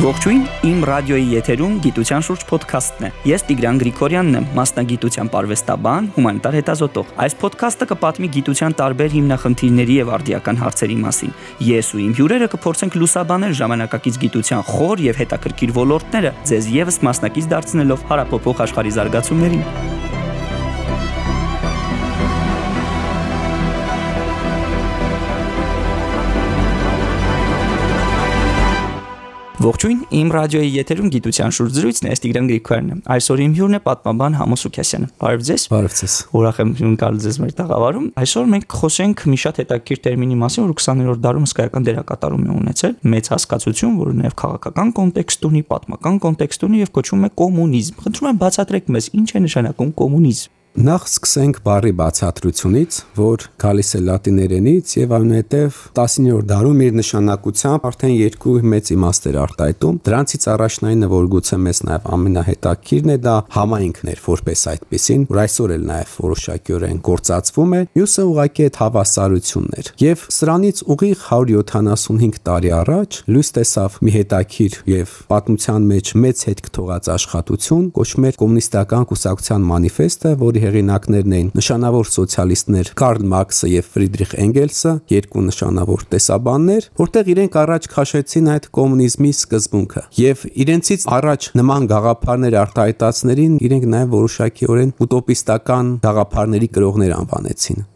Ողջույն, իմ ռադիոյի եթերում գիտության շուրջ ոդքասթն է։ Ես Տիգրան Գրիգորյանն եմ, մասնագիտության արվեստաբան, հումանիտար հետազոտող։ Այս ոդքասթը կպատմի գիտության տարբեր հիմնախնդիրների եւ արդիական հարցերի մասին։ Ես ու իմ հյուրերը կփորձենք լուսաբանել ժամանակակից գիտության խոր եւ հետաքրքիր ոլորտները, ձեզ եւս մասնակից դարձնելով հարապոփող աշխարհի զարգացումներին։ Ողջույն, իմ ռադիոյի եթերում գիտության շուրջ զրույցն է Ստիգրան Գրիգորյանն։ Այսօր իմ հյուրն է պատմաբան Համոս Սուքյասյանը։ Բարև ձեզ։ Բարև ձեզ։ Ուրախ եմ ունկալ ձեզ մեր տաղավարում։ Այսօր մենք խոսենք մի շատ հետաքրքիր տերմինի մասին, որ 20-րդ դարում հսկայական դերակատարում է ունեցել, մեծ հասկացություն, որը նաև քաղաքական կոնտեքստ ունի, պատմական կոնտեքստ ունի եւ կոչվում է կոմունիզմ։ Խնդրում եմ բացատրեք մեզ, ինչ է նշանակում կոմունիզմ։ Նախ սկսենք բարի բացատրությունից, որ գալիս է լատիներենից եւ այնուհետեւ 19-րդ դարում իր նշանակությամբ արդեն երկու մեծ իմաստեր արտահայտում։ Դրանցից առաջնայինը, որ գուցե մեզ նաեւ ամենահետաքրքիրն է, դա համայնքներ որպես այդպեսին, որ այսօր էլ նաեւ որոշակիորեն գործածվում է, մյուսը ուղղակի այդ հավասարություններ։ Եվ սրանից ուղիղ 175 տարի առաջ լույս տեսավ մի հետաքրիր եւ պատմության մեջ մեծ հետք թողած աշխատություն, կոչվում է կոմունիստական կուսակցության մանիֆեստը, որի որի հեղինակներն էին նշանավոր սոցիալիստներ Կարլ Մարքսը եւ Ֆրիդրիխ Էնգելսը, երկու նշանավոր տեսաբաններ, որտեղ իրենք առաջ քաշեցին այդ կոմունիզմի սկզբունքը եւ իրենցից առաջ նման գաղափարներ արտահայտածներին իրենք նաեւ որոշակիորեն ուտոպիստական գաղափարների կրողներ անվանեցին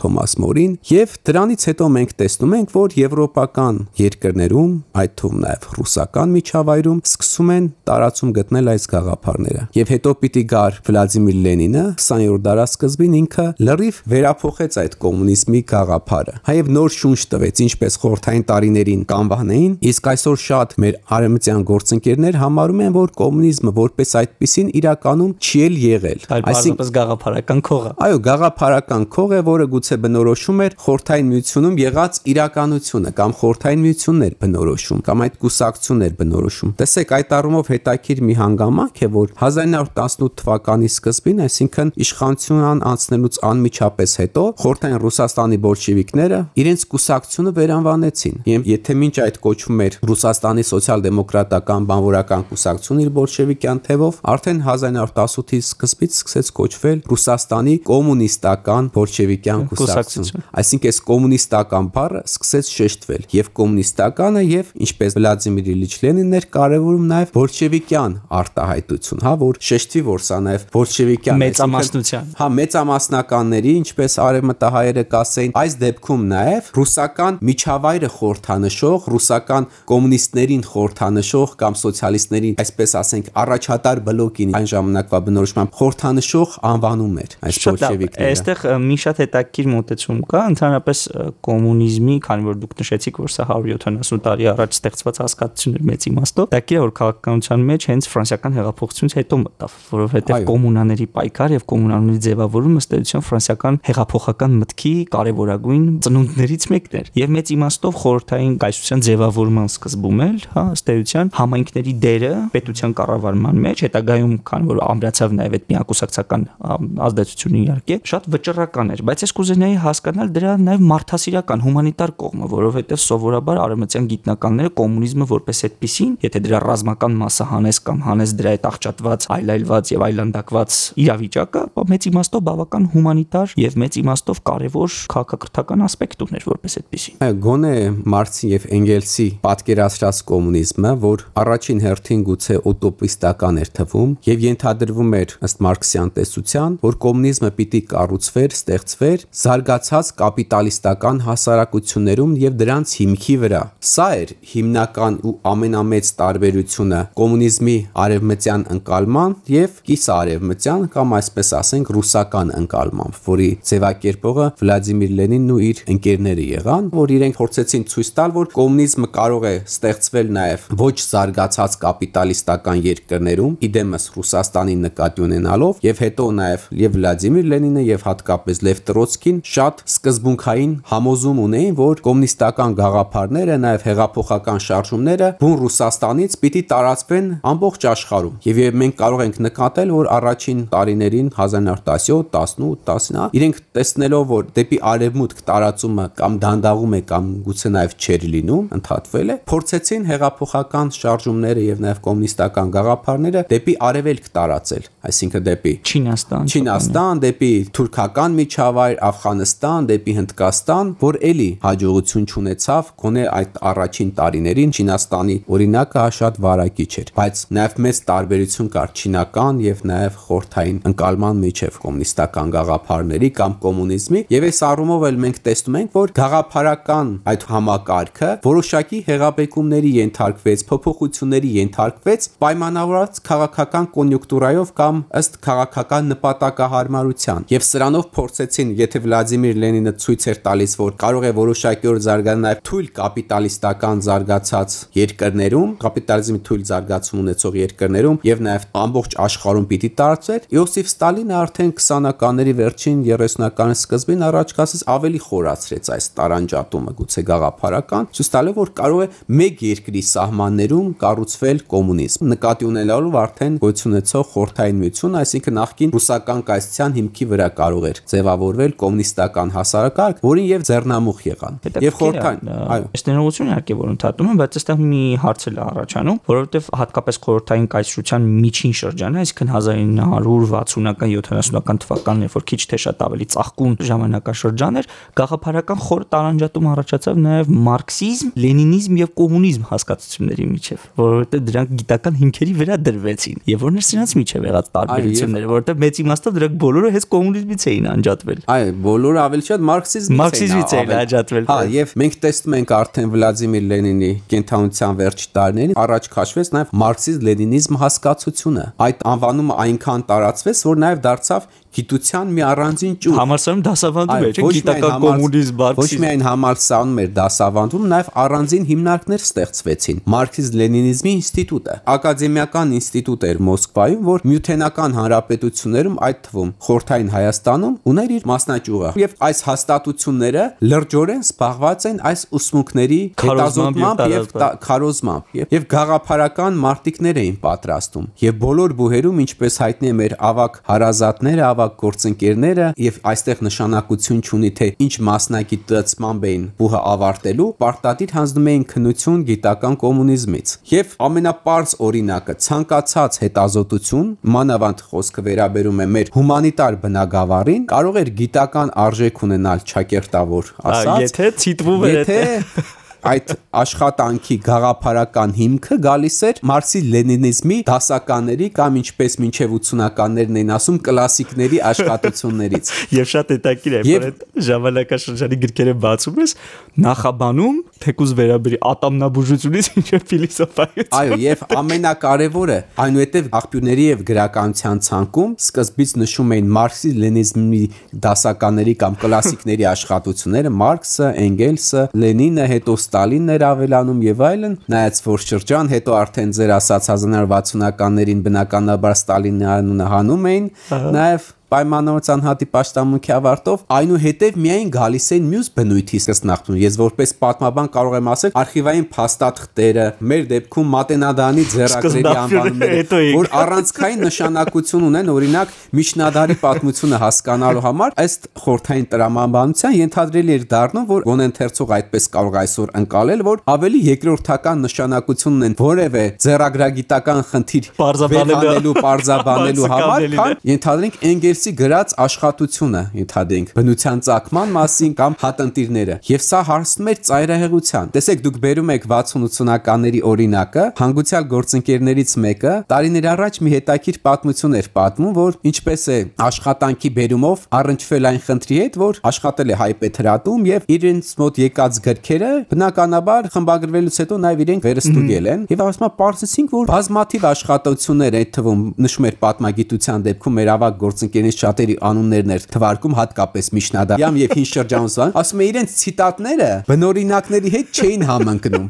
Թոմաս Մորին եւ դրանից հետո մենք տեսնում ենք որ եվրոպական երկրներում այդ թվում նաեւ ռուսական միջավայրում սկսում են տարածում գտնել այս գաղափարները եւ հետո պիտի գար Վլադիմիր Լենինը 20-րդ դարաշրջանին ինքը լրիվ վերափոխեց այդ կոմունիզմի գաղափարը։ Հայև նոր շունչ տվեց, ինչպես խորթային տարիներին կանվանեին, իսկ այսօր շատ մեր արեմտյան գործընկերներ համարում են, որ կոմունիզմը որպես այդպեսին իրականում չի եղել։ Այսինքն գաղափարական քող է։ Այո, գաղափարական քող է, որը գուցե բնորոշում էր խորթային միությունում եղած իրականությունը կամ խորթային միությունն էր բնորոշում կամ այդ կուսակցությունն էր բնորոշում։ Տեսեք, այդ առումով հետաքրիր մի հանգամանք է, որ 1918 թվականի սկզբին, այսինքն իշխանությունն անցնելուց անմիջապես հետո խորթային Ռուսաստանի բոլշևիկները իրենց կուսակցությունը վերանվանեցին։ Եվ եթե մինչ այդ կոչվում էր Ռուսաստանի սոցիալ-դեմոկրատական բանվորական կուսակցություն իր բոլշևիկյան թևով, արդեն 1918-ի սկզբից սկսեց կոչվել Ռուսաստանի կոմունիստական բոլշևիկյան կուսակցություն։ Այսինքն այս կոմունիստական բառը սկսեց շեշտվել եւ կոմունիստականը եւ ինչպես Վլադիմիր Իլիչ Լենինն էր կարևորում նաեւ բոլշևիկյան արտահայտություն, հա, որ շեշտվի, որ սա նաեւ բոլշևիկյան մեծամասնության Հա, մեծամասնականների, ինչպես արևմտահայերը կասեին, այս դեպքում նաև ռուսական միջավայրը խորթանշող, ռուսական կոմունիստներին խորթանշող կամ սոցիալիստներին, այսպես ասենք, առաջատար բլոկին այն ժամանակվա բնորոշմամբ խորթանշող անվանում էր այս բոլշևիկները։ Այստեղ մի շատ հետաքրքիր մոտեցում կա, ընդհանրապես կոմունիզմի, քանի որ դուք նշեցիք, որ սա 170 տարի առաջ ստեղծված հասկացություն էր մեծ իմաստով, դա կիա որ քաղաքականության մեջ հենց ֆրանսիական հեղափոխությունից հետո մտավ, որովհետև կոմունաների պայքար եւ կոմունալների ձևավորումը ըստ էության ֆրանսիական հեղափոխական մտքի կարևորագույն ծնունդներից մեկն էր եւ մեծ իմաստով խորհրդային կայսրության ձևավորման սկզբում էլ, հա, ըստ էության համայնքների դերը պետության կառավարման մեջ հետագայում քան որ ամրացավ նաեւ այդ միակուսակցական ազդեցությունը իհարկե շատ վճռական էր, բայց ես կուզենայի հասկանալ դրա նաեւ մարդասիրական հումանիտար կողմը, որովհետեւ սովորաբար արևմտյան գիտնականները կոմունիզմը որպես այդպեսին, եթե դրա ռազմական մասը հանես կամ հանես դրա այդ աղճատված, այլայլված եւ այլանդակված իրավիճակը, մեծ իմաստով բավական հումանիտար եւ մեծ իմաստով կարեւոր քաղաքակրթական ասպեկտ ուներ որպես այդպեսի։ Այո, գոնե Մարքսի եւ Էնգելսի պատկերացրած կոմունիզմը, որ առաջին հերթին գուցե ուտոպիստական էր թվում եւ ենթադրվում էր ըստ Մարքսյան տեսության, որ կոմունիզմը պիտի կառուցվեր, ստեղծվեր զարգացած կապիտալիստական հասարակություններում եւ դրանց հիմքի վրա։ Սա էր հիմնական ու ամենամեծ տարբերությունը կոմունիզմի արևմտյան ընկալման եւ կիսարևմտյան կամ այսպես ասենք ռուսական ընկալմամբ, որի ձևակերպողը Վլադիմիր Լենինն ու իր ընկերները եղան, որ իրենք փորձեցին ցույց տալ, որ կոմունիզմը կարող է ստեղծվել նաև ոչ զարգացած կապիտալիստական երկրներում, իդեմս Ռուսաստանի նկատի ունենալով, եւ հետո նաև եւ Վլադիմիր Լենինը եւ հատկապես Լև Տրոցկին շատ սկզբունքային համոզում ունեին, որ կոմունիստական գաղափարները, նաև հեղափոխական շարժումները բուն Ռուսաստանից պիտի տարածվեն ամբողջ աշխարհում։ Եվ մենք կարող ենք նկատել, որ առաջին տարիներին 1917, 18, 19, իրենք տեսնելով որ դեպի արևմուտք տարածումը կամ դանդաղում է կամ գուցե նաև չեր լինում, ընդհատվել է, փորձեցին հեղափոխական շարժումները եւ նաև կոմունիստական գաղափարները դեպի արևելք տարածել, այսինքն դեպի Չինաստան, Չինաստան, դեպի թուրքական միջավայր, Աֆղանստան, դեպի Հնդկաստան, որ էլի հաջողություն չունեցավ, գոնե այդ առաջին տարիներին Չինաստանի օրինակը շատ վարակիչ էր, բայց նաև մեծ տարբերություն կար չինական եւ նաև խորթային ընկալման միջև կոմունիստական գաղափարների կամ կոմունիզմի եւ այս առումով էլ մենք տեսնում ենք, որ գաղափարական այդ համակարգը որոշակի հեղափոխումների ենթարկվեց, փոփոխությունների ենթարկվեց պայմանավորված քաղաքական կոնյունկտուրայով կամ ըստ քաղաքական նպատակահարմարության եւ սրանով փորձեցին, եթե Վլադիմիր Լենինը ցույց էր տալիս, որ կարող է որոշակի օր զարգանալ նաև թույլ կապիտալիստական զարգացած երկրներում, կապիտալիզմի թույլ զարգացում ունեցող երկրներում եւ նաև ամբողջ աշխարհում պիտի տարածվեր, Իոսիֆ Ստալինը արդեն 20-ականների վերջին 30-ականների սկզբին առաջ գասից ավելի խորացրեց այս տարանջատումը, գուցե գաղափարական, ցույց տալով որ կարող է մեկ երկրի սահմաններում կառուցվել կոմունիզմ, նկատի ունենալով արդեն գոյություն ունեցող խորթային միություն, այսինքն նախկին ռուսական կայսրության հիմքի վրա կարող էր ձևավորվել կոմունիստական հասարակարգ, որին եւ ձեռնամուխ եղան։ Եվ խորթային, այո։ Այս ներողություն իհարկե որ ընդհատում եմ, բայց այստեղ մի հարց էլ առաջանում, որովհետեւ հատկապես խորթային կայսրության միջին շրջանը, այսինքն 1960-ական 70-ական թվականն, երբ որ քիչ թե շատ ավելի ծաղկուն ժամանակաշրջան էր, գաղափարական խոր տարանջատում առաջացավ նաև մարքսիզմ, լենինիզմ եւ կոմունիզմ հասկացությունների միջև, որովհետեւ դրանք գիտական հիմքերի վրա դրվեցին։ Եվ որն է սրանց միջև եղած տարբերությունները, որովհետեւ մեծ իմաստով դրանք բոլորը հենց կոմունիզմից էին անջատվել։ Այո, բոլորը ավելի շատ մարքսիզմից մարքսիզմից էին անջատվել։ Հա, եւ մենք տեսնում ենք արդեն Վլադիմիր Լենինի կենթանության վերջի տարիներին առաջ քաշվեց նաեւ մարքսիզմ-լենինիզմ հասկացությունը։ Այդ անվանումը այնքան տարածվեց, որ նաեւ դարձավ գիտության մի առանձին ճյուղ։ Համալսարանում դասավանդում էր, գիտական կոմունիզմ, մարքսիզմ։ Ոչ միայն համալսարանում էր դասավանդում, նաև առանձին հիմնարկներ ստեղծվեցին։ Մարքսիզմ-լենինիզմի ինստիտուտը, ակադեմիական ինստիտուտ էր Մոսկվայում, որ Միութենական հանրապետություններում, այդ թվում Խորթային Հայաստանում ուներ իր մասնաճյուղը։ Եվ այս հաստատությունները լրջորեն զբաղված են այս ուսմունքների հետազոտմամբ եւ քարոզմամբ եւ գաղափարական մարտիկներ էին պատրաստում։ Եվ բոլոր բուհերում, ինչպես հայտնի է մեր ավակ հարազատները, ավակ գործընկերները եւ այստեղ նշանակություն չունի թե ինչ մասնագիտացմամբ էին բուհը ավարտելու, պարտադիր հանձնում էին քնություն գիտական կոմունիզմից։ Եվ ամենապարզ օրինակը ցանկացած հետազոտություն, մանավանդ խոսքը վերաբերում է մեր հումանիտար բնագավառին, կարող էր գիտական արժեք ունենալ ճակերտավոր ասած։ Եթե ցիտվում էր Եթե այդ աշխատանքի գաղափարական հիմքը գալիս էր մարքսի-լենինիզմի դասականների կամ ինչպես մինչև 80-ականներն էին ասում կլասիկների աշխատություններից։ Եվ շատ հետաքրքիր է, որ այդ ժամանակաշրջանի գրքերը բացում ես, նախաբանում թեկուզ վերաբերի ատամնաբուժությունից ինչև ֆիլիսոփայից։ Այո, եւ ամենակարևորը, այնուհետև աղբյուրների եւ գրականության ցանկում սկզբից նշում էին մարքսի-լենինիզմի դասականների կամ կլասիկների աշխատությունները, Մարքսը, Էնգելսը, Լենինը, հետո Ստալինն էր ավելանում եւ այլն, նայած որ շրջան, հետո արդեն ձեր ասած 1960-ականներին բնականաբար Ստալինի անունը հանում էին, նաեւ պայմանավորված անհատի պաշտամունքի ավարտով այնուհետև միայն գալիս են մյուս բնույթի սկսնակցում ես որպես պատմաբան կարող եմ ասել արխիվային փաստաթղթերը մեր դեպքում մատենադանի ձեռագրերի անվանումները որ առանցքային նշանակություն ունեն օրինակ միջնադարի պատմությունը հասկանալու համար ըստ խորթային տրամաբանության ենթադրելի էր դառնում որ գոնե ընթերցող այդպես կարող այսօր ընկալել որ ավելի երկրորդական նշանակություն ունեն որևէ ձեռագրագիտական խնդիր բարձաբանելու բարձաբանելու համար քան ենթադրենք Էնգելս Հոմերսի գրած աշխատությունը ենթադրենք բնության ցակման մասին կամ հատնտիրները եւ սա հարցնում էր ծայրահեղության տեսեք դուք բերում եք 60-80-ականների օրինակը հանգուցյալ գործընկերներից մեկը տարիներ առաջ մի հետաքրիր պատմություն էր պատմում որ ինչպես է աշխատանքի բերումով առնչվել այն խնդրի հետ որ աշխատել է հայ պետրատում եւ իրենց մոտ եկած գրքերը բնականաբար խմբագրվելուց հետո նաեւ իրենք վերստուգել են եւ ասում պարզեցինք որ բազմաթիվ աշխատություններ այդ թվում նշում էր պատմագիտության դեպքում մեր ավակ գործընկերների իրենց շատերի անուններն էր թվարկում հատկապես Միշնադարյամ եւ հին շրջանուսան, ասում է իրենց ցիտատները բնօրինակների հետ չէին համընկնում։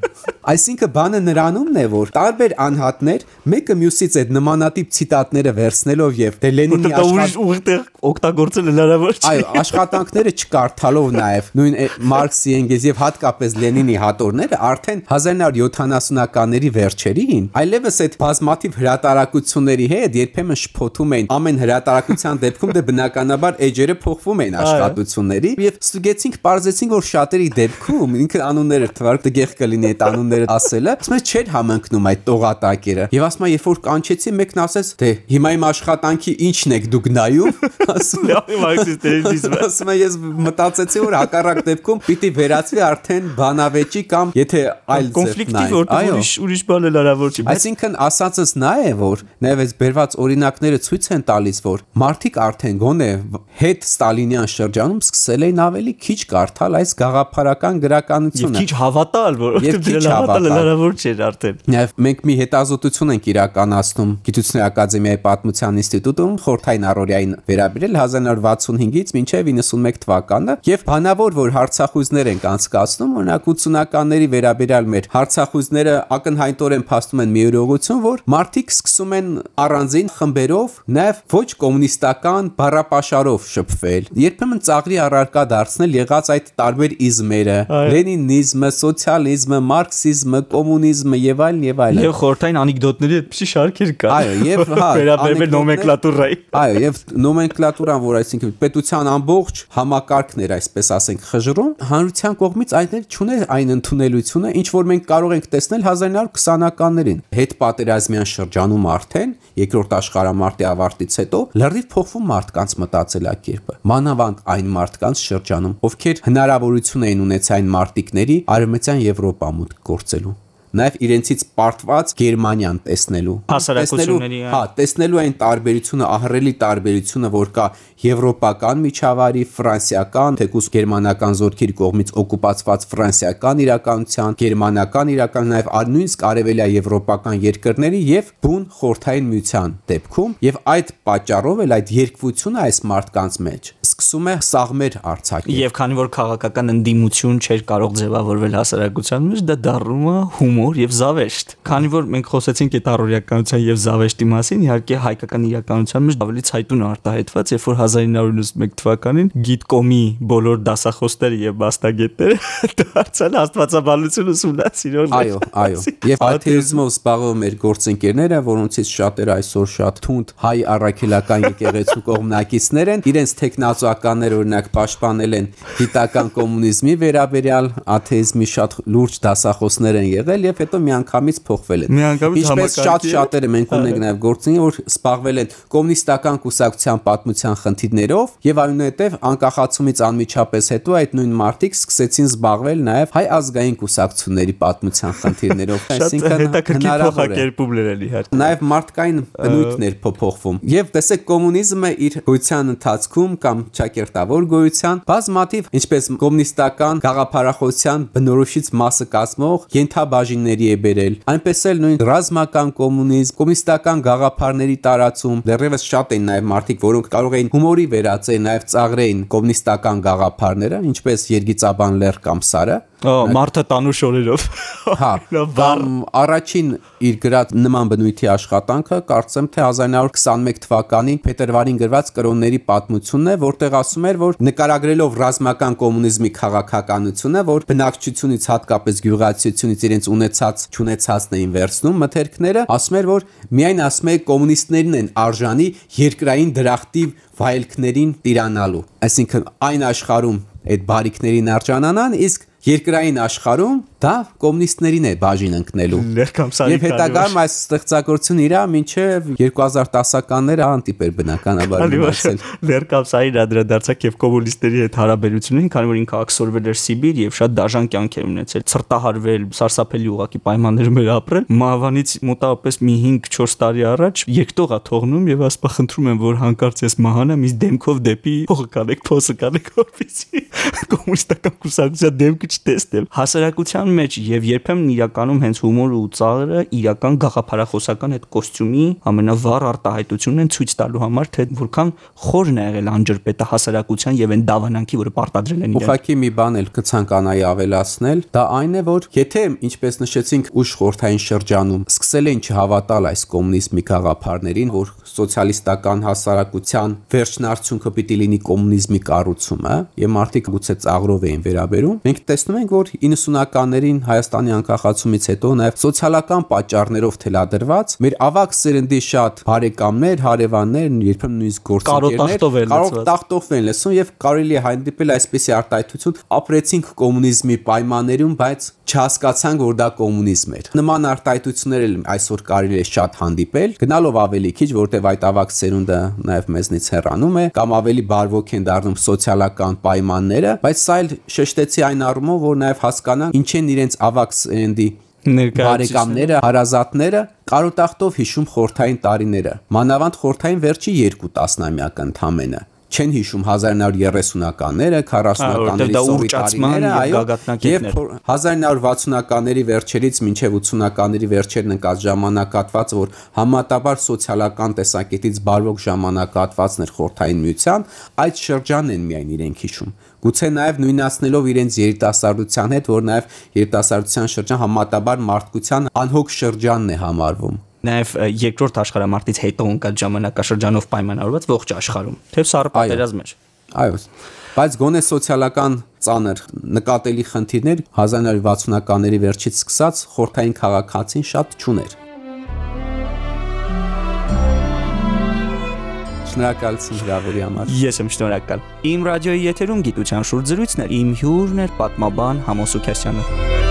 Այսինքն բանը նրանումն է, որ տարբեր անհատներ մեկը մյուսից այդ նմանատիպ ցիտատները վերցնելով եւ դե Լենինի աշխատ ուղիղ օգտագործել հնարավոր չէ։ Այո, աշխատանքները չկարդալով նաեւ նույն Մարքսի, Էնգելսի եւ հատկապես Լենինի հատորները արդեն 1970-ականների վերջերին այլևս այդ բազմաթիվ հրատարակությունների հետ երբեմն շփոթում էին ամեն հրատարակության դեպքում դե բնականաբար էջերը փոխվում էին աշխատությունների եւ ստուգեցինք, parzեցինք, որ շատերի դեպքում ինքը անունները թվարկ դգեղ կլինի այդ անունները ասելը, ասես չէր համընկնում այդ տողատակերը։ Եվ ասում եմ, երբ որ կանչեցի, մեկն ասեց, դե հիմա իմ աշխատանքի ինչն եք դուք նայում, ասում եմ, Ասում եմ, ես մտածեցի, որ հակառակ դեպքում պիտի վերածվի արդեն բանավեճի կամ եթե այլ կոնֆլիկտի որ ուրիշ ուրիշ բան էլ հնարավոր չի։ Այսինքն ասածս նա է, որ նաև այս բերված օրինակները ցույց են տալիս, որ մարդիկ արդեն գոնե հետ Ստալինյան շրջանում սկսել էին ավելի քիչ կարդալ այս գաղափարական գրականությունը։ Եվ քիչ հավատալ, որովհետև դրա հավատալը հնարավոր չէր արդեն։ Նաև մենք մի հետազոտություն ենք իրականացնում Գիտությունների ակադեմիայի պատմության ինստիտուտում խորթային առօրյային վերաբերել 1965-ից մինչև 91 թվականը եւ բանավոր որ հարցախույզներ ենք անցկացնում օրինակ 80-ականների վերաբերյալ մեր հարցախույզները ակնհայտորեն փաստում են մի իրողություն որ մարդիկ սկսում են առանձին խմբերով նաև ոչ կոմունիստական բառապաշարով շփվել երբեմն ծաղրի առարկա դարձնել եղած այդ տարբեր իզմերը լենինիզմը սոցիալիզմը մարքսիզմը կոմունիզմը եւ այլն եւ այլն եւ խորթային անեկդոտների այդպիսի շարքեր կան այո եւ հա վերաբերվել նոմենկլատուրայի այո եւ նոմենկլատուրան որ այսինքն պետության ամբողջ համակարգն էր այսպես ասենք խժռում հանրության կողմից այդներ չուներ այն ընդունելությունը ինչ որ մենք կարող ենք տեսնել 1920-ականներին հետ պատերազմյան շրջանում արդեն երկրորդ աշխարհամարտի ավարտից հետո լրիվ փոխվում մարդկանց մտածելակերպը մանավանդ այն մարդկանց շրջանում ովքեր հնարավորություն էին ունեցել այն մարտիկների արևմտյան Եվրոպա մուտք գործելու նաև իրենցից պարտված Գերմանիան տեսնելու հասարակությունների հա տեսնելու այն տարբերությունը ահռելի տարբերությունը որ կա եվրոպական միջավայրի ֆրանսիական թեկուս գերմանական զորքերի կողմից օկուպացված ֆրանսիական իրականության գերմանական իրական նաև նույնիսկ արևելյա եվրոպական երկրների եւ բուն խորթային միության դեպքում եւ այդ պատճառով էլ այդ երկվությունը այս մարդկանց մեջ սկսում է սաղմեր արցակել եւ քանի որ քաղաքական ընդդիմություն չէր կարող ձևավորվել հասարակության մեջ դա դառնում է հումոր հումոր եւ զավեշտ։ Քանի որ մենք խոսեցինք այդ առօրյականության եւ զավեշտի մասին, իհարկե հայկական իրականության մեջ ավելի ցայտուն արտահայտված, երբ որ 1991 թվականին գիտկոմի բոլոր դասախոսները եւ մասնագետները դարձան աստվածաբանություն ուսումնասիրող։ Այո, այո։ Եվ աթեիզմով զբաղվում էր գործընկերները, որոնցից շատերը այսօր շատ թունդ հայ առաքելական եկեղեցու կողմնակիցներ են, իրենց տեխնացուականներ օրինակ պաշտպանել են գիտական կոմունիզմի վերաբերյալ աթեիզմի շատ լուրջ դասախոսներ են եղել եւ հետո միանգամից փոխվել են։ Ինչպես շատ շատերը մենք ունենք նաեւ գործունի, որ սպաղվել են կոմունիստական կուսակցության պատմության խնդիրներով եւ այնուհետեւ անկախացումից անմիջապես հետո այդ նույն մարտիկ սկսեցին զբաղվել նաեւ հայ ազգային կուսակցությունների պատմության խնդիրներով, այսինքն հնարավոր է կերպումներ իհարկե։ Նաեւ մարդկային բնույթներ փոփոխվում։ Եվ տեսեք կոմունիզմը իր գոյության ընթացքում կամ ճակերտավոր գոյության բազմաթիվ ինչպես կոմունիստական գաղափարախոսության բնորոշից մասը կազմող ենթաբաժին բաժինների է բերել։ Այնպես էլ նույն ռազմական կոմունիզմ, կոմունիստական գաղափարների տարածում, դեռևս շատ են նաև մարդիկ, որոնք կարող էին հումորի վերածել նաև ծաղրեին կոմունիստական գաղափարները, ինչպես Երգիծաբան Լեր կամ Սարը, Մարտը տանու շորերով։ Հա, կամ առաջին իր գրած նման բնույթի աշխատանքը կարծեմ թե 1921 թվականին փետրվարին գրված կրոնների պատմությունն է, որտեղ ասում էր, որ նկարագրելով ռազմական կոմունիզմի քաղաքականությունը, որ բնակչությունից հատկապես գյուղացիությունից իրենց ունեցած ճանաչածն էին վերցնում մթերքները, ասում էր, որ միայն ասում է կոմունիստներն են արժանի երկրային դրախտի վայելքներին տիրանալու։ Այսինքն այն աշխարհում այդ բարիկներին արժանանան, իսկ երկրային աշխարհում դա կոմունիստներին է բաժին ընկնելու։ Եվ հետագայում այս ստեղծագործությունը իրա մինչև 2010-ականները անտիպեր բնականաբար մնացել։ Լերկամսային անդրադարձակ եւ կոմունիստների հետ հարաբերություններին, քանի որ ինքը աքսորվել էր Սիբիր եւ շատ դաժան կյանք էր ունեցել, ցրտահարվել, սարսափելի ուղակի պայմաններում էր ապրել։ Մահվանից մոտավորապես մի 5-4 տարի առաջ երկտողա թողնում եւ ասպա խնդրում եմ, որ հանկարծ ես մահանամ, իս դեմքով դեպի փողը կանեք, փոսը կանեք, որպեսզի կոմունիստական կուսակցության դեմքը չտեսնեմ։ Հասարակության իրական մեջ եւ երբեմն իրականում հենց հումորը ու ծաղրը իրական գաղափարախոսական այդ կոստյումի ամենավառ արտահայտությունն են ցույց տալու համար թե որքան խորն է եղել անջրպետը հասարակության եւ այն դավանանքի, որը պարտադրել են իրեն։ Ուղղակի մի բան էլ կցանկանայի ավելացնել, դա այն է, որ եթե ինչպես նշեցինք ուշ խորթային շրջանում սկսել են չհավատալ այս կոմունիզմի գաղափարներին, որ սոցիալիստական հասարակության վերջն արդյունքը պիտի լինի կոմունիզմի կառուցումը եւ մարդիկ գուցե ծաղրով էին վերաբերում, մենք տեսնում ենք, որ 90-ականների 90-ականներին Հայաստանի անկախացումից հետո նաև սոցիալական պատճառներով թելադրված մեր ավակ սերնդի շատ բարեկամներ, հարևաններ, երբեմն նույնիսկ գործընկերներ կարող տախտով են լսում եւ կարելի է հանդիպել այսպիսի արտահայտություն. Ապրեցինք կոմունիզմի պայմաններում, բայց չհասկացանք, որ դա կոմունիզմ էր։ Նման արտահայտություններ էլ այսօր կարելի է շատ հանդիպել, գնալով ավելի քիչ, որտեվ այդ ավակ սերունդը նաև մեզնից հեռանում է, կամ ավելի բարվոք են դառնում սոցիալական պայմանները, բայց սա էլ շեշտեցի այն առումով, որ նաև հասկանան ինչ են իրենց ավակ սերնդի բարեկամները, հարազատները կարոտախտով հիշում խորթային տարիները։ Մանավանդ խորթային վերջի 2 տասնամյակը ընդամենը չեն հիշում 1930-ականները, 40-ականների սովետարիները, այո, եւ 1960-ականների վերջերից մինչեւ 80-ականների վերջերն ընկած ժամանակատված, որ համատաբար սոցիալական տեսակետից բարվոք ժամանակատվածն էր խորթային միության, այդ շրջանն են միայն իրենք հիշում գուցե նաև նույնացնելով իրենց երիտասարդության հետ, որ նաև երիտասարդության շրջան համատաբար մարդկության անհոգ շրջանն է համարվում նաև երկրորդ աշխարհամարտից հետո ընկած ժամանակաշրջանով պայմանավորված ողջ աշխարհում։ Թեև սառը պատերազմ էր։ Այո։ Բայց գոնե սոցիալական ծանր նկատելի խնդիրներ 1960-ականների վերջից սկսած խորթային քաղաքացին շատ չուներ։ Շնորհակալություն հրավերի համար։ Ես եմ շնորհակալ։ Իմ ռադիոյի եթերում գիտության շուրջ զրույցներ։ Իմ հյուրն էր պատմաբան Համոս Սուքասյանը։